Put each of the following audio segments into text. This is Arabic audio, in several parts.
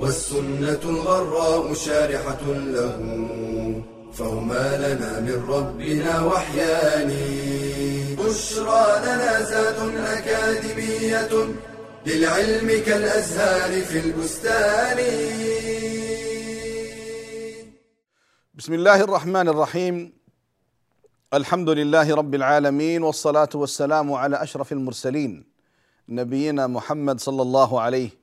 والسنة الغراء شارحة له فهما لنا من ربنا وحيان. بشرى لنا زاد أكاديمية للعلم كالأزهار في البستان. بسم الله الرحمن الرحيم. الحمد لله رب العالمين والصلاة والسلام على أشرف المرسلين نبينا محمد صلى الله عليه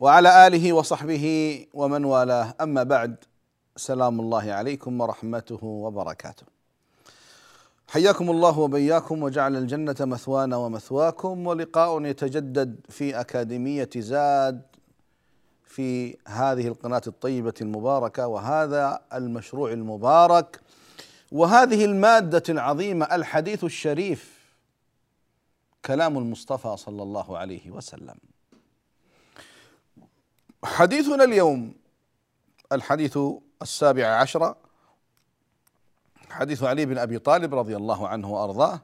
وعلى آله وصحبه ومن والاه. أما بعد سلام الله عليكم ورحمته وبركاته. حياكم الله وبياكم وجعل الجنة مثوانا ومثواكم ولقاء يتجدد في أكاديمية زاد في هذه القناة الطيبة المباركة وهذا المشروع المبارك وهذه المادة العظيمة الحديث الشريف كلام المصطفى صلى الله عليه وسلم. حديثنا اليوم الحديث السابع عشر حديث علي بن أبي طالب رضي الله عنه وأرضاه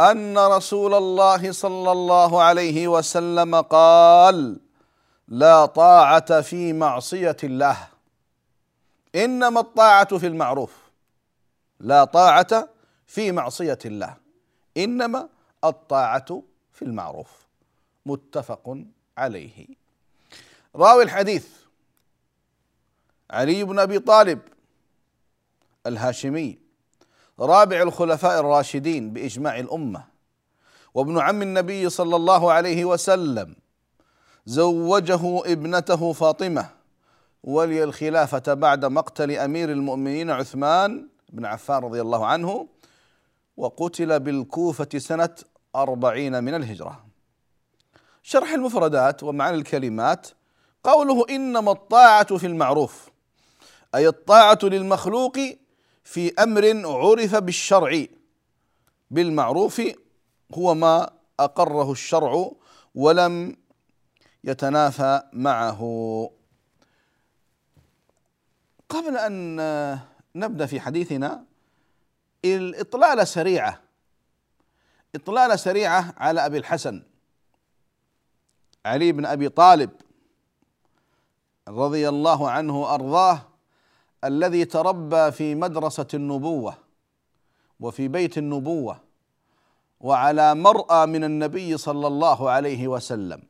أن رسول الله صلى الله عليه وسلم قال لا طاعة في معصية الله إنما الطاعة في المعروف لا طاعة في معصية الله إنما الطاعة في المعروف. متفق عليه. راوي الحديث. علي بن أبي طالب الهاشمي رابع الخلفاء الراشدين بإجماع الأمة وابن عم النبي صلى الله عليه وسلم زوجه ابنته فاطمة ولي الخلافة بعد مقتل أمير المؤمنين عثمان بن عفان رضي الله عنه وقتل بالكوفة سنة أربعين من الهجرة. شرح المفردات ومعاني الكلمات قوله إنما الطاعة في المعروف أي الطاعة للمخلوق في أمر عرف بالشرع. بالمعروف هو ما أقره الشرع ولم يتنافى معه. قبل أن نبدأ في حديثنا الاطلاله سريعة. اطلاله سريعة على أبي الحسن. علي بن أبي طالب. رضي الله عنه وأرضاه الذي تربى في مدرسة النبوة وفي بيت النبوة وعلى مرأى من النبي صلى الله عليه وسلم.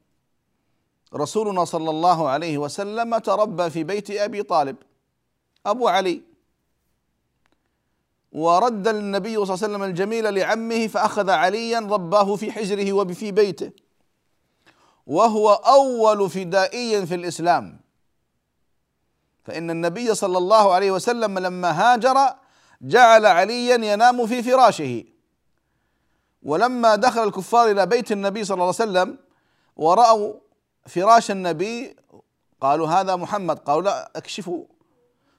رسولنا صلى الله عليه وسلم تربى في بيت أبي طالب أبو علي. ورد النبي صلى الله عليه وسلم الجميل لعمه فأخذ عليا رباه في حجره وفي بيته وهو أول فدائي في الإسلام. فإن النبي صلى الله عليه وسلم لما هاجر جعل عليا ينام في فراشه. ولما دخل الكفار إلى بيت النبي صلى الله عليه وسلم ورأوا فراش النبي قالوا هذا محمد قالوا لا اكشفوا.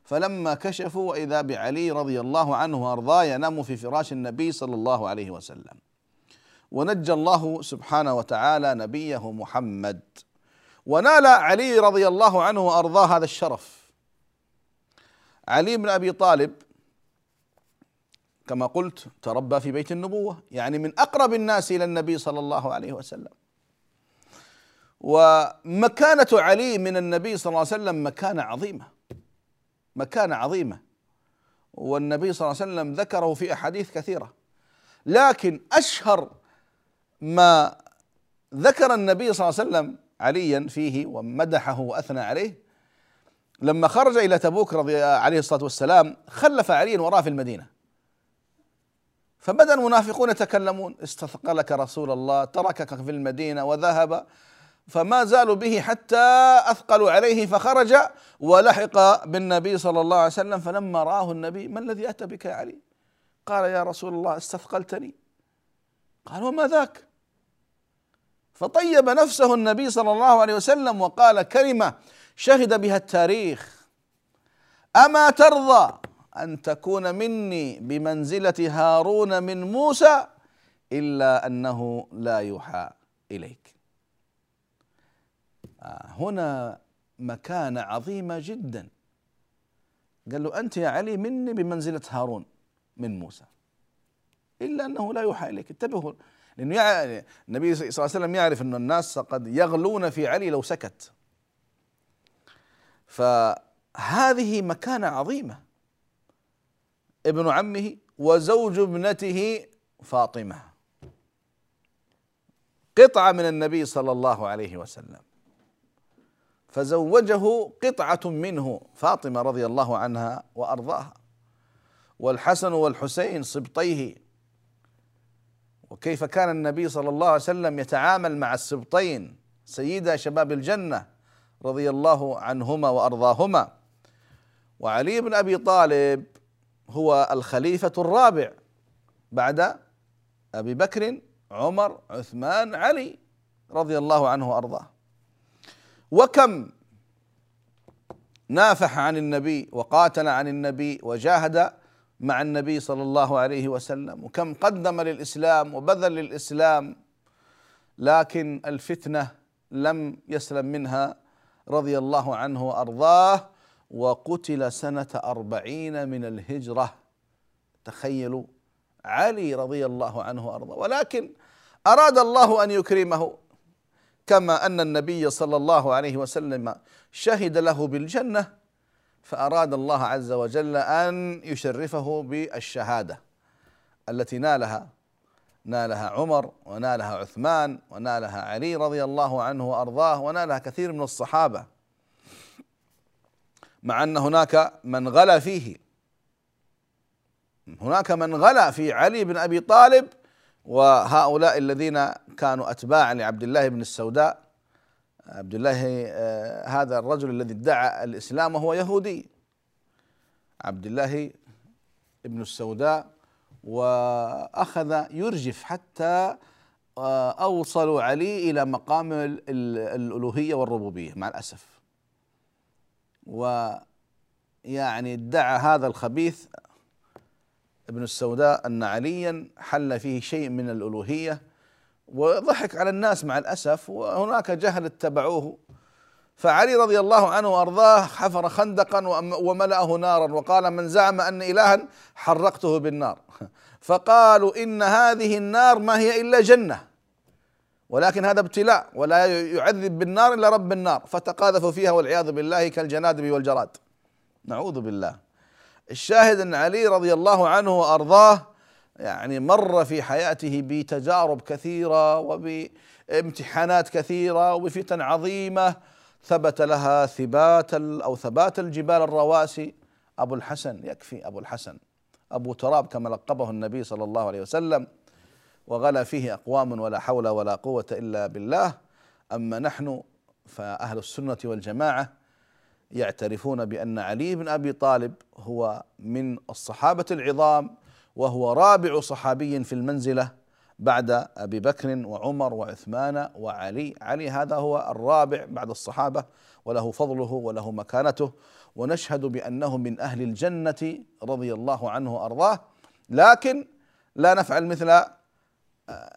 فلما كشفوا وإذا بعلي رضي الله عنه وأرضاه ينام في فراش النبي صلى الله عليه وسلم. ونجى الله سبحانه وتعالى نبيه محمد. ونال علي رضي الله عنه وأرضاه هذا الشرف. علي بن أبي طالب كما قلت تربى في بيت النبوة يعني من أقرب الناس إلى النبي صلى الله عليه وسلم. ومكانة علي من النبي صلى الله عليه وسلم مكانة عظيمة مكانة عظيمة. والنبي صلى الله عليه وسلم ذكره في أحاديث كثيرة. لكن أشهر ما ذكر النبي صلى الله عليه وسلم عليا فيه ومدحه وأثنى عليه لما خرج إلى تبوك رضي عليه الصلاة والسلام خلف عليا وراه في المدينة فبدأ المنافقون يتكلمون استثقلك رسول الله تركك في المدينة وذهب فما زالوا به حتى أثقلوا عليه فخرج ولحق بالنبي صلى الله عليه وسلم فلما رآه النبي ما الذي أتى بك يا علي؟ قال يا رسول الله استثقلتني قال وما ذاك؟ فطيب نفسه النبي صلى الله عليه وسلم وقال كلمة شهد بها التاريخ. أما ترضى أن تكون مني بمنزلة هارون من موسى إلا أنه لا يوحى إليك. آه، هنا مكانه عظيمه جدا. قال له أنت يا علي مني بمنزلة هارون من موسى إلا أنه لا يوحى إليك. انتبهوا لأنه يعني النبي صلى الله عليه وسلم يعرف أن الناس قد يغلون في علي لو سكت. فهذه مكانة عظيمة. ابن عمه وزوج ابنته فاطمة. قطعة من النبي صلى الله عليه وسلم. فزوجه قطعة منه فاطمة رضي الله عنها وأرضاها. والحسن والحسين سبطيه وكيف كان النبي صلى الله عليه وسلم يتعامل مع السبطين سيدا شباب الجنة. رضي الله عنهما وأرضاهما. وعلي بن أبي طالب هو الخليفة الرابع بعد أبي بكر عمر عثمان علي رضي الله عنه وأرضاه. وكم نافح عن النبي وقاتل عن النبي وجاهد مع النبي صلى الله عليه وسلم وكم قدم للإسلام وبذل للإسلام لكن الفتنة لم يسلم منها رضي الله عنه وأرضاه وقتل سنة أربعين من الهجرة. تخيلوا علي رضي الله عنه وأرضاه. ولكن أراد الله أن يكرمه كما أن النبي صلى الله عليه وسلم شهد له بالجنة فأراد الله عز وجل أن يشرفه بالشهادة التي نالها. نالها عمر ونالها عثمان ونالها علي رضي الله عنه وأرضاه ونالها كثير من الصحابة. مع أن هناك من غلا فيه. هناك من غلا في علي بن أبي طالب وهؤلاء الذين كانوا اتباعا لعبد الله بن السوداء. عبد الله آه، هذا الرجل الذي ادعى الإسلام وهو يهودي. عبد الله ابن السوداء وأخذ يرجف حتى آه، أوصلوا علي إلى مقام الألوهية والربوبية مع الأسف. ويعني ادعى هذا الخبيث ابن السوداء أن عليا حل فيه شيء من الألوهية وضحك على الناس مع الأسف وهناك جهل اتبعوه. فعلي رضي الله عنه وأرضاه حفر خندقا وملأه نارا وقال من زعم ان الها حرقته بالنار. فقالوا إن هذه النار ما هي إلا جنة ولكن هذا ابتلاء ولا يعذب بالنار إلا رب النار فتقاذفوا فيها والعياذ بالله كالجنادب والجراد. نعوذ بالله. الشاهد أن علي رضي الله عنه وأرضاه يعني مر في حياته بتجارب كثيرة وبامتحانات كثيرة وبفتن عظيمة ثبت لها ثبات أو ثبات الجبال الرواسي. أبو الحسن يكفي أبو الحسن. أبو تراب كما لقبه النبي صلى الله عليه وسلم. وغلا فيه أقوام ولا حول ولا قوة إلا بالله. أما نحن فأهل السنة والجماعة يعترفون بأن علي بن أبي طالب هو من الصحابة العظام. وهو رابع صحابي في المنزلة. بعد أبي بكر وعمر وعثمان وعلي، علي هذا هو الرابع بعد الصحابة وله فضله وله مكانته. ونشهد بأنه من أهل الجنة رضي الله عنه وأرضاه، لكن لا نفعل مثل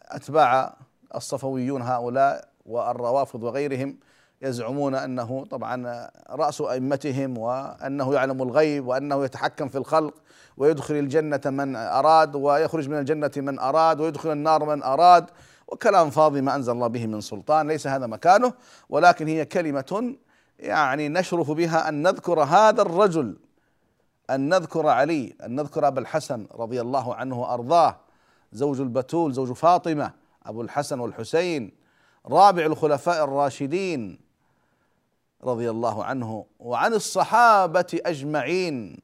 أتباع الصفويون هؤلاء والروافض وغيرهم. يزعمون أنه طبعا رأس أئمتهم وأنه يعلم الغيب وأنه يتحكم في الخلق ويدخل الجنة من أراد ويخرج من الجنة من أراد ويدخل النار من أراد. وكلام فاضي ما أنزل الله به من سلطان ليس هذا مكانه ولكن هي كلمة يعني نشرف بها أن نذكر هذا الرجل أن نذكر علي أن نذكر أبا الحسن رضي الله عنه وأرضاه زوج البتول زوج فاطمة أبو الحسن والحسين رابع الخلفاء الراشدين. رضي الله عنه وعن الصحابة أجمعين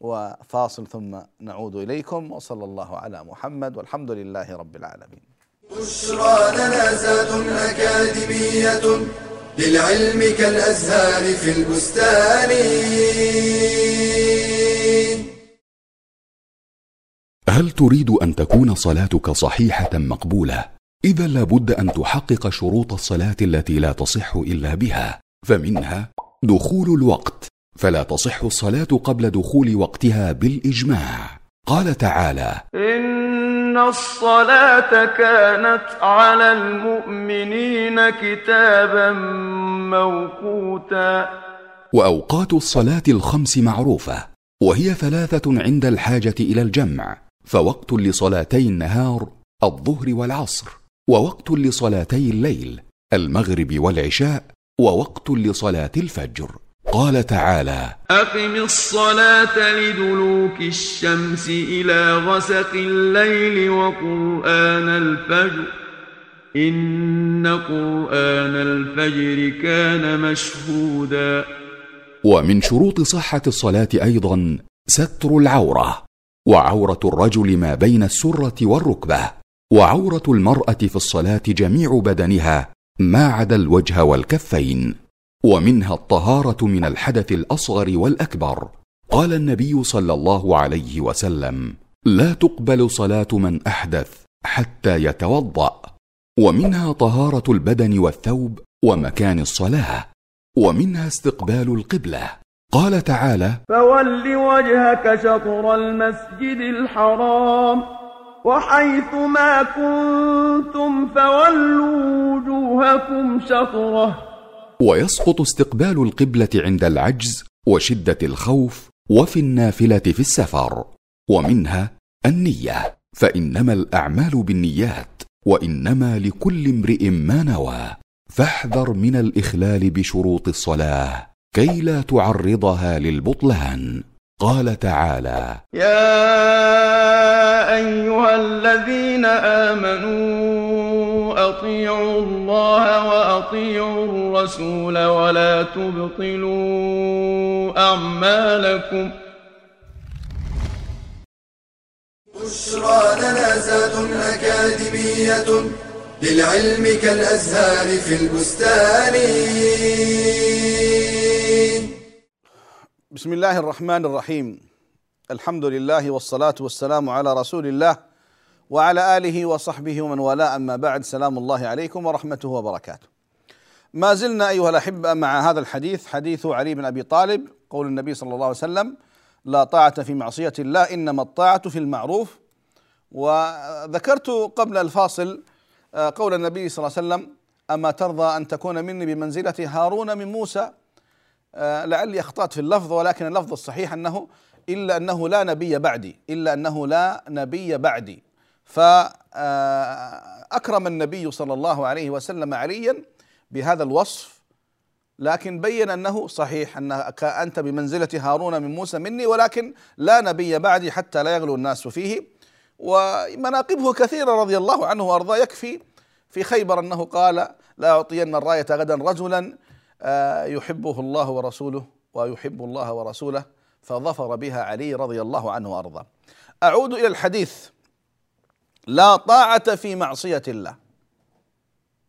وفاصل ثم نعود إليكم وصلى الله على محمد والحمد لله رب العالمين. بشرى لنا زاد أكاديمية للعلم كالأزهار في البستان. هل تريد أن تكون صلاتك صحيحة مقبولة؟ إذا لابد أن تحقق شروط الصلاة التي لا تصح إلا بها فمنها دخول الوقت. فلا تصح الصلاة قبل دخول وقتها بالإجماع. قال تعالى إن الصلاة كانت على المؤمنين كتابا موقوتا. وأوقات الصلاة الخمس معروفة وهي ثلاثة عند الحاجة إلى الجمع فوقت لصلاتي النهار الظهر والعصر. ووقت لصلاتي الليل المغرب والعشاء ووقت لصلاة الفجر. قال تعالى أقم الصلاة لدلوك الشمس إلى غسق الليل وقرآن الفجر. إن قرآن الفجر كان مشهودا. ومن شروط صحة الصلاة أيضا ستر العورة وعورة الرجل ما بين السرة والركبة. وعورة المرأة في الصلاة جميع بدنها ما عدا الوجه والكفين ومنها الطهارة من الحدث الأصغر والأكبر. قال النبي صلى الله عليه وسلم لا تقبل صلاة من أحدث حتى يتوضأ ومنها طهارة البدن والثوب ومكان الصلاة ومنها استقبال القبلة. قال تعالى فول وجهك شطر المسجد الحرام. وحيث ما كنتم فولوا وجوهكم شطرة. ويسقط استقبال القبلة عند العجز وشدة الخوف وفي النافلة في السفر ومنها النية فإنما الأعمال بالنيات وإنما لكل امرئ ما نوى. فاحذر من الإخلال بشروط الصلاة كي لا تعرضها للبطلان. قال تعالى يا أيها الذين آمنوا أطيعوا الله وأطيعوا الرسول ولا تبطلوا أعمالكم. بشرى لنا زاد أكاديمية للعلم كالأزهار في البستان. بسم الله الرحمن الرحيم الحمد لله والصلاة والسلام على رسول الله وعلى آله وصحبه ومن والاه أما بعد سلام الله عليكم ورحمته وبركاته ما زلنا أيها الأحبة مع هذا الحديث حديث علي بن أبي طالب قول النبي صلى الله عليه وسلم لا طاعة في معصية الله إنما الطاعة في المعروف وذكرت قبل الفاصل قول النبي صلى الله عليه وسلم أما ترضى أن تكون مني بمنزلة هارون من موسى لعلي أخطأت في اللفظ ولكن اللفظ الصحيح أنه إلا أنه لا نبي بعدي إلا أنه لا نبي بعدي. فأكرم النبي صلى الله عليه وسلم عليا بهذا الوصف لكن بين أنه صحيح أنك أنت بمنزلة هارون من موسى مني ولكن لا نبي بعدي حتى لا يغلو الناس فيه. ومناقبه كثيرة رضي الله عنه وأرضاه يكفي في خيبر أنه قال لا أعطين الراية غدا رجلا آه، يحبه الله ورسوله ويحب الله ورسوله فظفر بها علي رضي الله عنه وأرضاه. أعود إلى الحديث لا طاعة في معصية الله.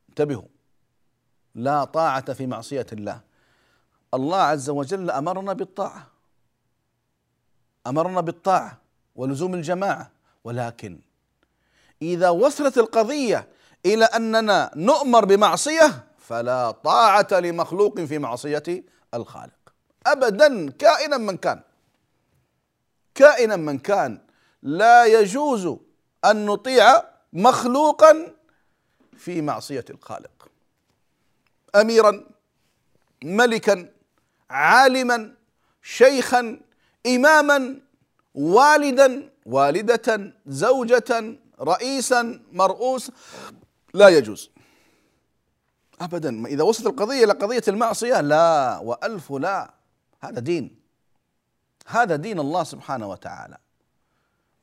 انتبهوا لا طاعة في معصية الله. الله عز وجل أمرنا بالطاعة. أمرنا بالطاعة ولزوم الجماعة ولكن إذا وصلت القضية إلى أننا نؤمر بمعصية فلا طاعة لمخلوق في معصية الخالق. ابدا كائنا من كان. كائنا من كان. لا يجوز أن نطيع مخلوقا في معصية الخالق. اميرا ملكا عالما شيخا اماما والدا والدة زوجة رئيسا مرؤوس. لا يجوز. ابدا. إذا وصلت القضية إلى قضية المعصية لا وألف لا. هذا دين. هذا دين الله سبحانه وتعالى.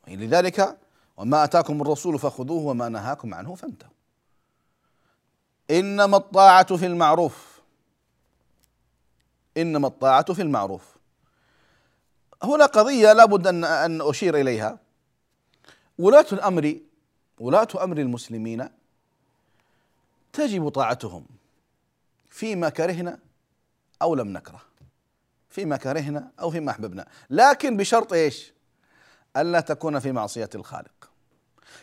لذلك وما آتاكم الرسول فخذوه وما نهاكم عنه فانتهوا. إنما الطاعة في المعروف. إنما الطاعة في المعروف. هنا قضية لابد ان أن أشير إليها. ولاة الامر ولاة أمر المسلمين تجب طاعتهم. فيما كرهنا أو لم نكره. فيما كرهنا أو فيما أحببنا. لكن بشرط إيش؟ الا تكون في معصية الخالق.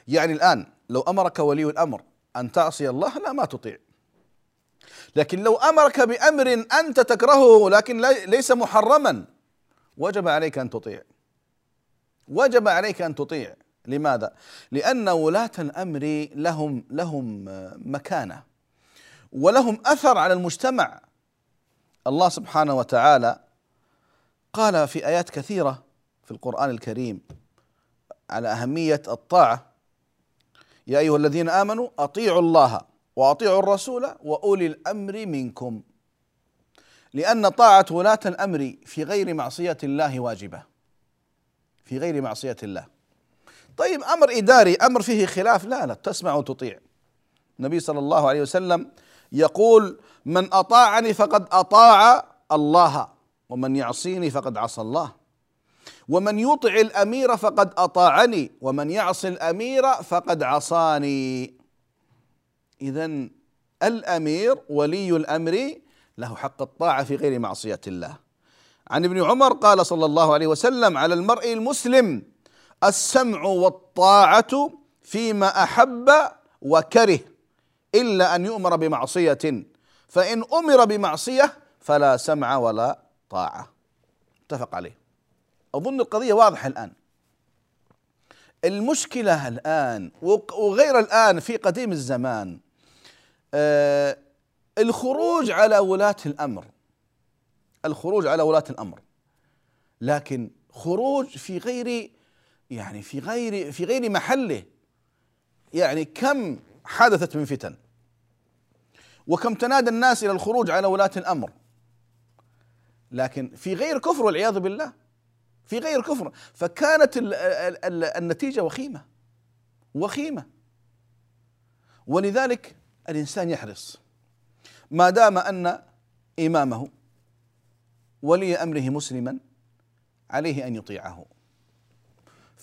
يعني الآن لو أمرك ولي الأمر أن تعصي الله لا ما تطيع. لكن لو أمرك بأمر أنت تكرهه لكن ليس محرما وجب عليك أن تطيع. وجب عليك أن تطيع. لماذا؟ لأن ولاة الأمر لهم لهم مكانة ولهم أثر على المجتمع. الله سبحانه وتعالى قال في آيات كثيرة في القرآن الكريم على أهمية الطاعة يا أيها الذين آمنوا أطيعوا الله وأطيعوا الرسول وأولي الأمر منكم. لأن طاعة ولاة الأمر في غير معصية الله واجبة في غير معصية الله. طيب أمر إداري أمر فيه خلاف لا لا تسمع وتطيع. النبي صلى الله عليه وسلم يقول من أطاعني فقد أطاع الله ومن يعصيني فقد عصى الله. ومن يطع الأمير فقد أطاعني ومن يعصي الأمير فقد عصاني. اذا الأمير ولي الأمر له حق الطاعة في غير معصية الله. عن ابن عمر قال صلى الله عليه وسلم على المرء المسلم السمع والطاعة فيما أحب وكره إلا أن يؤمر بمعصية. فإن أمر بمعصية فلا سمع ولا طاعة. اتفق عليه. أظن القضية واضحة الآن. المشكلة الآن وغير الآن في قديم الزمان آه الخروج على ولاة الأمر. الخروج على ولاة الأمر. لكن خروج في غير يعني في غير في غير محله. يعني كم حدثت من فتن؟ وكم تنادى الناس إلى الخروج على ولاة الأمر؟ لكن في غير كفر والعياذ بالله. في غير كفر. فكانت النتيجة وخيمة. وخيمة. ولذلك الإنسان يحرص. ما دام أن إمامه ولي أمره مسلما عليه أن يطيعه.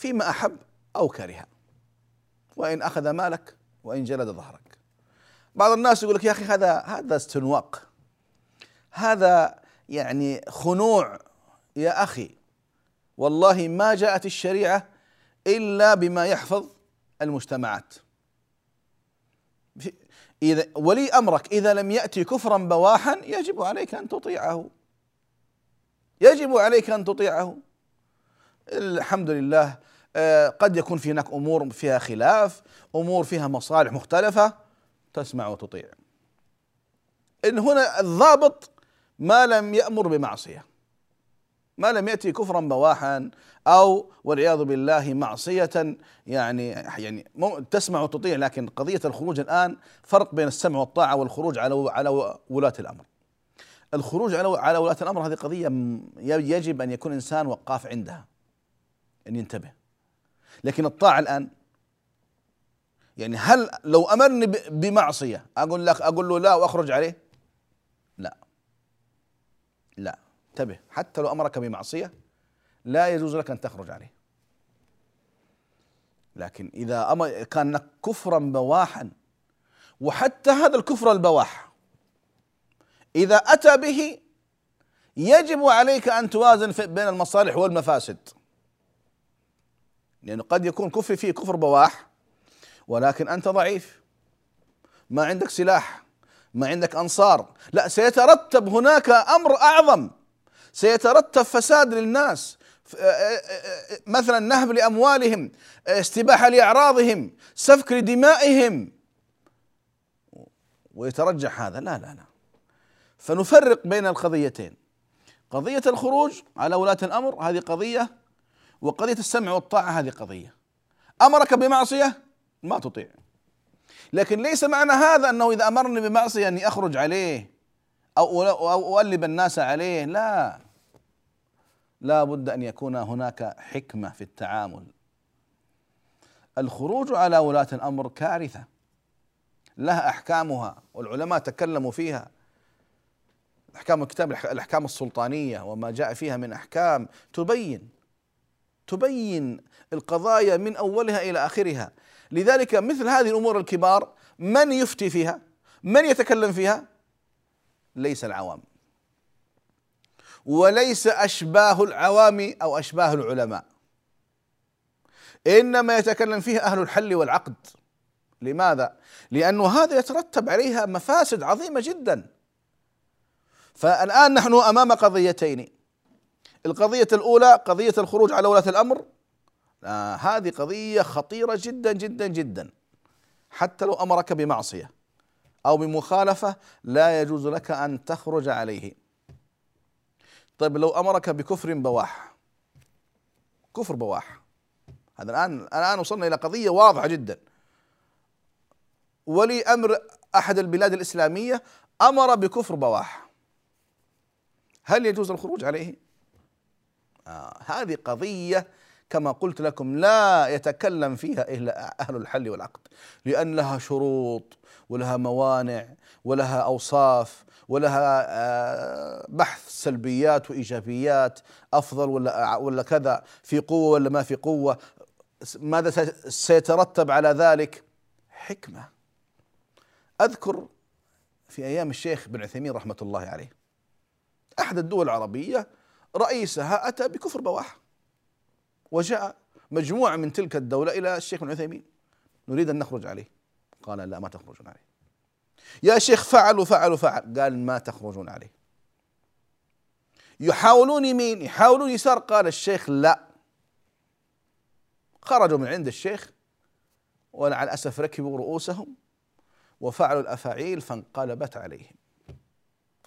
فيما أحب أو كره وإن أخذ مالك وإن جلد ظهرك. بعض الناس يقول لك يا أخي هذا هذا استنواق. هذا يعني خنوع. يا أخي والله ما جاءت الشريعة إلا بما يحفظ المجتمعات. إذا ولي أمرك إذا لم يأتي كفرا بواحا يجب عليك أن تطيعه. يجب عليك أن تطيعه. الحمد لله قد يكون في هناك أمور فيها خلاف أمور فيها مصالح مختلفة تسمع وتطيع إن هنا الضابط ما لم يأمر بمعصية ما لم يأتي كفرا بواحا أو والعياذ بالله معصية يعني يعني تسمع وتطيع لكن قضية الخروج الآن فرق بين السمع والطاعة والخروج على على ولاة الأمر. الخروج على على ولاة الأمر هذه قضية يجب أن يكون إنسان وقاف عندها أن ينتبه. لكن الطاعة الآن يعني هل لو أمرني بمعصية أقول لك أقول له لا وأخرج عليه؟ لا. لا. انتبه حتى لو أمرك بمعصية لا يجوز لك أن تخرج عليه. لكن إذا أمر كان كفرا بواحا وحتى هذا الكفر البواح إذا أتى به يجب عليك أن توازن بين المصالح والمفاسد. يعني قد يكون كفر فيه كفر بواح ولكن أنت ضعيف. ما عندك سلاح ما عندك أنصار. لا سيترتب هناك أمر أعظم. سيترتب فساد للناس. مثلا نهب لأموالهم استباحه لأعراضهم سفك لدمائهم. ويترجح هذا؟ لا لا لا. فنفرق بين القضيتين. قضية الخروج على ولاة الأمر هذه قضية وقضية السمع والطاعة هذه قضية. أمرك بمعصية؟ ما تطيع. لكن ليس معنى هذا أنه إذا أمرني بمعصية أني أخرج عليه أو أؤلب الناس عليه. لا. لا بد أن يكون هناك حكمة في التعامل. الخروج على ولاة الأمر كارثة. لها أحكامها والعلماء تكلموا فيها. أحكام الكتاب الأحكام السلطانية وما جاء فيها من أحكام تبين. تبين القضايا من أولها إلى آخرها. لذلك مثل هذه الأمور الكبار من يفتي فيها؟ من يتكلم فيها؟ ليس العوام. وليس أشباه العوام أو أشباه العلماء. إنما يتكلم فيه أهل الحل والعقد. لماذا؟ لأنه هذا يترتب عليها مفاسد عظيمة جدا. فالآن نحن أمام قضيتين. القضية الأولى قضية الخروج على ولاة الأمر. آه هذه قضية خطيرة جدا جدا جدا. حتى لو أمرك بمعصية أو بمخالفة لا يجوز لك أن تخرج عليه. طيب لو أمرك بكفر بواح كفر بواح. هذا الآن الآن وصلنا إلى قضية واضحة جدا. ولي أمر أحد البلاد الإسلامية أمر بكفر بواح. هل يجوز الخروج عليه؟ آه هذه قضية كما قلت لكم لا يتكلم فيها إلا أهل الحل والعقد لأن لها شروط ولها موانع ولها أوصاف ولها آه، بحث سلبيات وإيجابيات أفضل ولا ولا كذا في قوة ولا ما في قوة. ماذا سيترتب على ذلك؟ حكمة. أذكر في أيام الشيخ بن عثيمين رحمة الله عليه أحد الدول العربية رئيسها أتى بكفر بواح وجاء مجموعة من تلك الدولة إلى الشيخ ابن عثيمين. نريد أن نخرج عليه. قال لا ما تخرجون عليه. يا شيخ فعلوا فعلوا فعل قال ما تخرجون عليه. يحاولون يمين يحاولون يسار. قال الشيخ لا. خرجوا من عند الشيخ ومع الأسف ركبوا رؤوسهم وفعلوا الأفاعيل فانقلبت عليهم.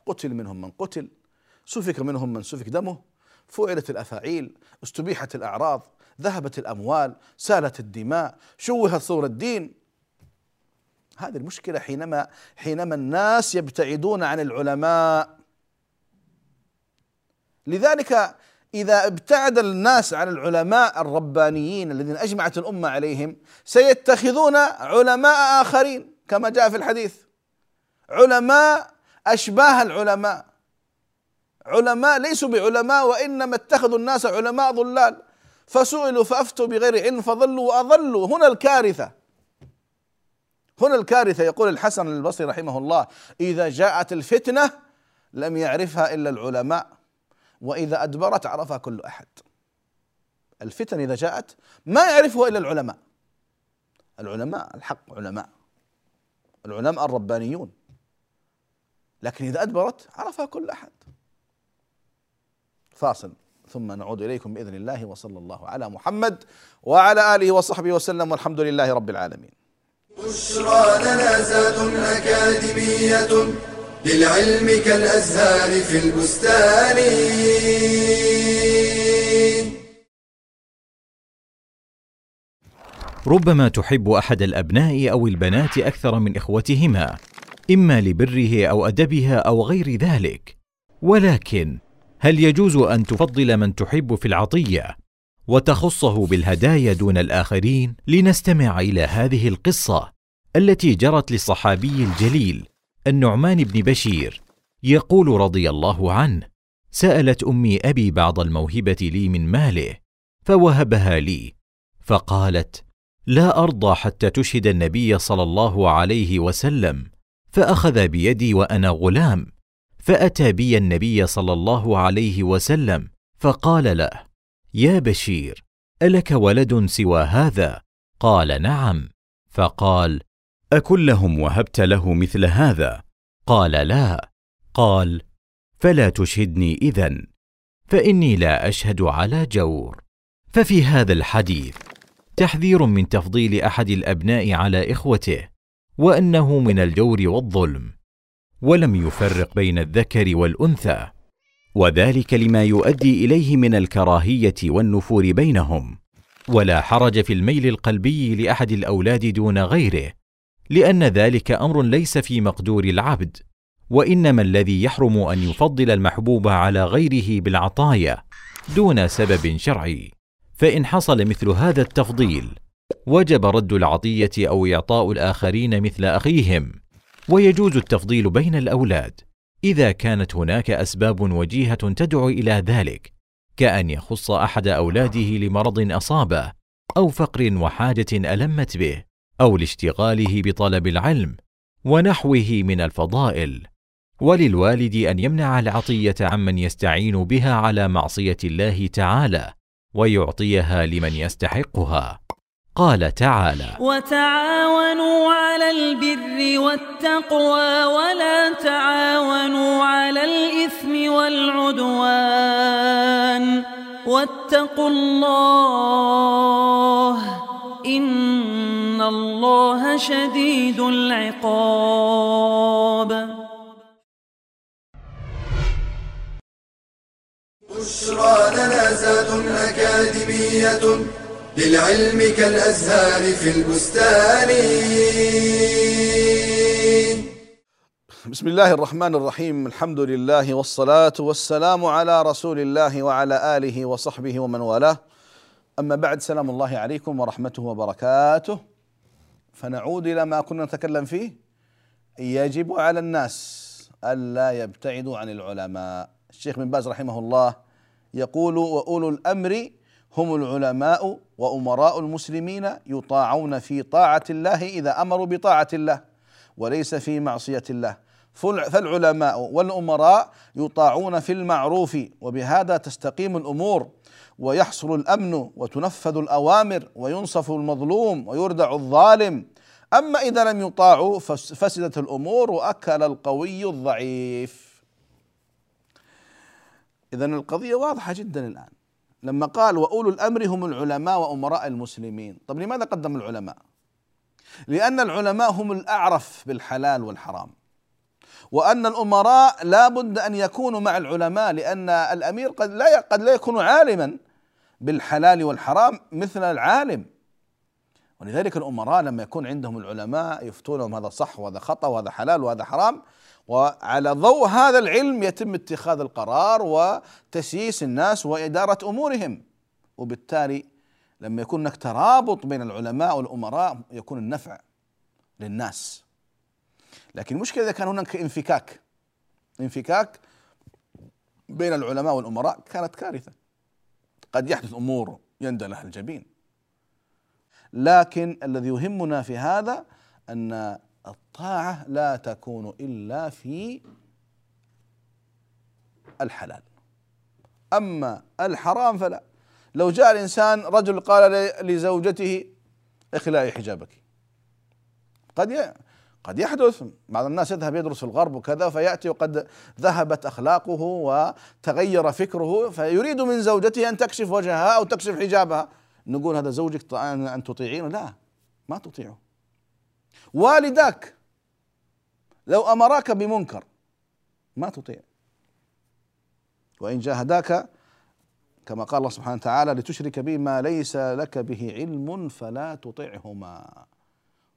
قتل منهم من قتل. سفك منهم من سفك دمه فعلت الأفاعيل استبيحت الأعراض ذهبت الأموال سالت الدماء شوهت صور الدين. هذه المشكلة حينما حينما الناس يبتعدون عن العلماء. لذلك إذا ابتعد الناس عن العلماء الربانيين الذين أجمعت الأمة عليهم سيتخذون علماء آخرين كما جاء في الحديث. علماء أشباه العلماء. علماء ليسوا بعلماء وإنما اتخذوا الناس علماء ضلال. فسئلوا فأفتوا بغير علم فضلوا وأضلوا. هنا الكارثة. هنا الكارثة يقول الحسن البصري رحمه الله إذا جاءت الفتنة لم يعرفها إلا العلماء وإذا أدبرت عرفها كل أحد. الفتن إذا جاءت ما يعرفها إلا العلماء. العلماء الحق علماء. العلماء الربانيون. لكن إذا أدبرت عرفها كل أحد. فاصل ثم نعود إليكم بإذن الله وصلى الله على محمد وعلى آله وصحبه وسلم والحمد لله رب العالمين. بشرى لنا زاد أكاديمية للعلم كالأزهار في البستان. ربما تحب أحد الأبناء أو البنات أكثر من إخوتهما إما لبره أو أدبها أو غير ذلك ولكن هل يجوز أن تفضل من تحب في العطية وتخصه بالهدايا دون الآخرين؟ لنستمع إلى هذه القصة التي جرت للصحابي الجليل النعمان بن بشير يقول رضي الله عنه سألت أمي أبي بعض الموهبة لي من ماله فوهبها لي فقالت لا أرضى حتى تشهد النبي صلى الله عليه وسلم فأخذ بيدي وأنا غلام فأتى بي النبي صلى الله عليه وسلم فقال له يا بشير ألك ولد سوى هذا؟ قال نعم. فقال اكلهم وهبت له مثل هذا. قال لا. قال فلا تشهدني إذن فإني لا أشهد على جور. ففي هذا الحديث تحذير من تفضيل أحد الأبناء على إخوته وأنه من الجور والظلم. ولم يفرق بين الذكر والأنثى وذلك لما يؤدي إليه من الكراهية والنفور بينهم. ولا حرج في الميل القلبي لأحد الأولاد دون غيره لأن ذلك أمر ليس في مقدور العبد وإنما الذي يحرم أن يفضل المحبوب على غيره بالعطايا دون سبب شرعي. فإن حصل مثل هذا التفضيل وجب رد العطية أو إعطاء الآخرين مثل أخيهم. ويجوز التفضيل بين الأولاد. إذا كانت هناك أسباب وجيهة تدعو إلى ذلك كأن يخص أحد أولاده لمرض أصابه أو فقر وحاجة ألمت به أو لاشتغاله بطلب العلم ونحوه من الفضائل. وللوالد أن يمنع العطية عمن يستعين بها على معصية الله تعالى ويعطيها لمن يستحقها. قال تعالى وتعاونوا على البر والتقوى ولا تعاونوا على الإثم والعدوان واتقوا الله إن الله شديد العقاب. بشرى لنا زاد أكاديمية للعلم كالأزهار في البستان. بسم الله الرحمن الرحيم. الحمد لله والصلاة والسلام على رسول الله وعلى آله وصحبه ومن والاه. أما بعد سلام الله عليكم ورحمته وبركاته. فنعود إلى ما كنا نتكلم فيه. يجب على الناس ألا يبتعدوا عن العلماء. الشيخ بن باز رحمه الله يقول وأولو الأمر هم العلماء وأمراء المسلمين يطاعون في طاعة الله إذا أمروا بطاعة الله وليس في معصية الله. فالعلماء والأمراء يطاعون في المعروف وبهذا تستقيم الأمور ويحصل الأمن وتنفذ الأوامر وينصف المظلوم ويردع الظالم. أما إذا لم يطاعوا فسدت الأمور وأكل القوي الضعيف. إذا القضية واضحة جدا الآن. لما قال وأولو الأمر هم العلماء وأمراء المسلمين. طب لماذا قدم العلماء؟ لأن العلماء هم الأعرف بالحلال والحرام. وأن الأمراء لا بد أن يكونوا مع العلماء لأن الأمير قد لا قد لا يكون عالما بالحلال والحرام مثل العالم. ولذلك الأمراء لما يكون عندهم العلماء يفتونهم هذا صح وهذا خطأ وهذا حلال وهذا حرام وعلى ضوء هذا العلم يتم اتخاذ القرار وتسييس الناس وإدارة أمورهم. وبالتالي لما يكون هناك ترابط بين العلماء والأمراء يكون النفع للناس. لكن المشكلة إذا كان هناك انفكاك. انفكاك بين العلماء والأمراء كانت كارثة. قد يحدث أمور يندى لها الجبين. لكن الذي يهمنا في هذا أن الطاعة لا تكون إلا في الحلال. أما الحرام فلا. لو جاء الإنسان رجل قال لزوجته اخلعي حجابك. قد قد يحدث. بعض الناس يذهب يدرس في الغرب وكذا فيأتي وقد ذهبت أخلاقه وتغير فكره فيريد من زوجته أن تكشف وجهها أو تكشف حجابها. نقول هذا زوجك أن تطيعينه؟ لا ما تطيعه. والداك لو أمراك بمنكر ما تطيع. وإن جاهداك كما قال الله سبحانه وتعالى لتشرك بي ما ليس لك به علم فلا تطعهما.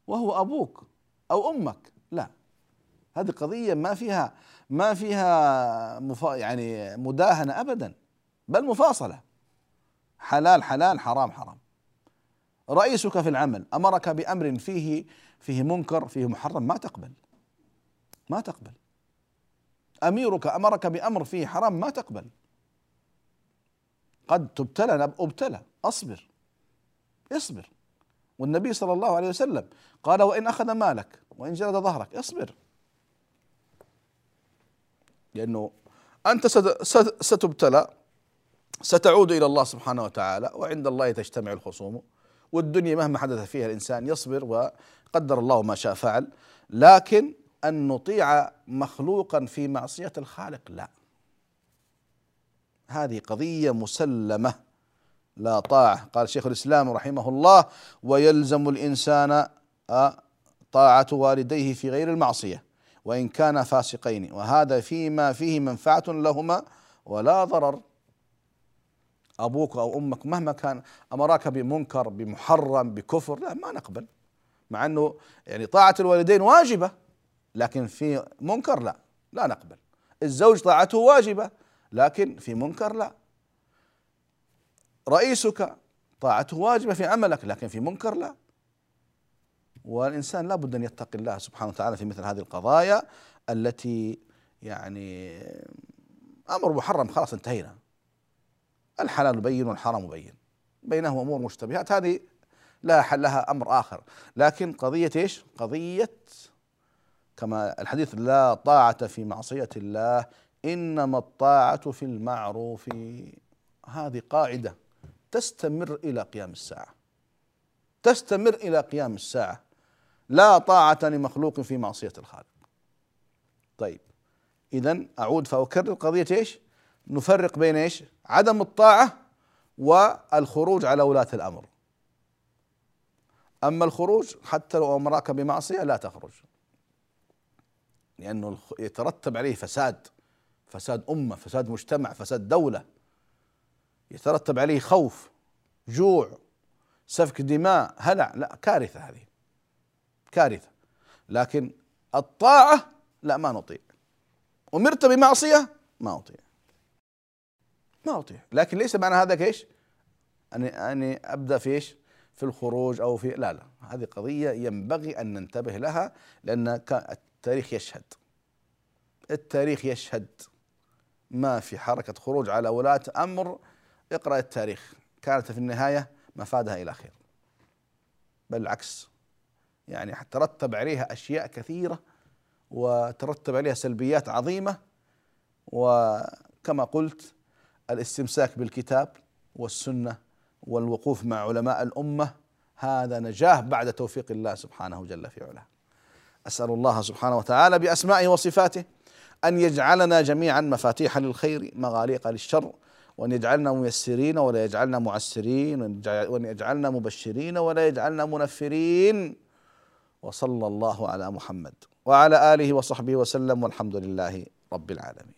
وهو أبوك أو أمك. لا. هذه قضية ما فيها ما فيها مفا يعني مداهنة ابدا بل مفاصلة. حلال حلال حرام حرام. رئيسك في العمل أمرك بأمر فيه فيه منكر فيه محرم ما تقبل. ما تقبل. أميرك أمرك بأمر فيه حرام ما تقبل. قد تبتلى أبتلى. أصبر. اصبر. والنبي صلى الله عليه وسلم قال وإن أخذ مالك وإن جلد ظهرك. اصبر. لأنه أنت ستبتلى ستعود إلى الله سبحانه وتعالى وعند الله تجتمع الخصوم. والدنيا مهما حدث فيها الإنسان يصبر وقدر الله ما شاء فعل. لكن أن نطيع مخلوقا في معصية الخالق لا. هذه قضية مسلمة. لا طاعة. قال شيخ الإسلام رحمه الله ويلزم الإنسان آه، طاعة والديه في غير المعصية وإن كانا فاسقين. وهذا فيما فيه منفعة لهما ولا ضرر. أبوك أو أمك مهما كان امراك بمنكر بمحرم بكفر لا ما نقبل. مع إنه يعني طاعة الوالدين واجبة لكن في منكر لا لا نقبل. الزوج طاعته واجبة لكن في منكر لا. رئيسك طاعته واجبة في عملك لكن في منكر لا. والإنسان لابد أن يتقي الله سبحانه وتعالى في مثل هذه القضايا التي يعني أمر محرم خلاص انتهينا. الحلال بين والحرام بين. بينهما أمور مشتبهات هذه لا حل لها أمر آخر. لكن قضية إيش؟ قضية كما الحديث لا طاعة في معصية الله إنما الطاعة في المعروف. هذه قاعدة تستمر إلى قيام الساعة. تستمر إلى قيام الساعة. لا طاعة لمخلوق في معصية الخالق. طيب إذا أعود فأكرر قضية إيش؟ نفرق بين إيش؟ عدم الطاعة والخروج على ولاة الأمر. أما الخروج حتى لو أمرك بمعصية لا تخرج. لأنه يترتب عليه فساد فساد أمة فساد مجتمع فساد دولة. يترتب عليه خوف جوع سفك دماء هلع. لا كارثة هذه. كارثة. لكن الطاعة لا ما نطيع. أمرت بمعصية؟ ما أطيع. ما أطيع لكن ليس معنى هذا إيش؟ أني أني أبدأ في إيش؟ في الخروج أو في لا لا. هذه قضية ينبغي أن ننتبه لها لأن التاريخ يشهد. التاريخ يشهد ما في حركة خروج على ولاة أمر اقرأ التاريخ. كانت في النهاية مفادها إلى خير. بل العكس يعني ترتب عليها أشياء كثيرة وترتب عليها سلبيات عظيمة وكما قلت الاستمساك بالكتاب والسنة والوقوف مع علماء الأمة هذا نجاه بعد توفيق الله سبحانه جل في علاه. أسأل الله سبحانه وتعالى بأسمائه وصفاته أن يجعلنا جميعا مفاتيح للخير مغاليق للشر وأن يجعلنا ميسرين ولا يجعلنا معسرين وأن يجعلنا مبشرين ولا يجعلنا منفرين. وصلى الله على محمد وعلى آله وصحبه وسلم والحمد لله رب العالمين.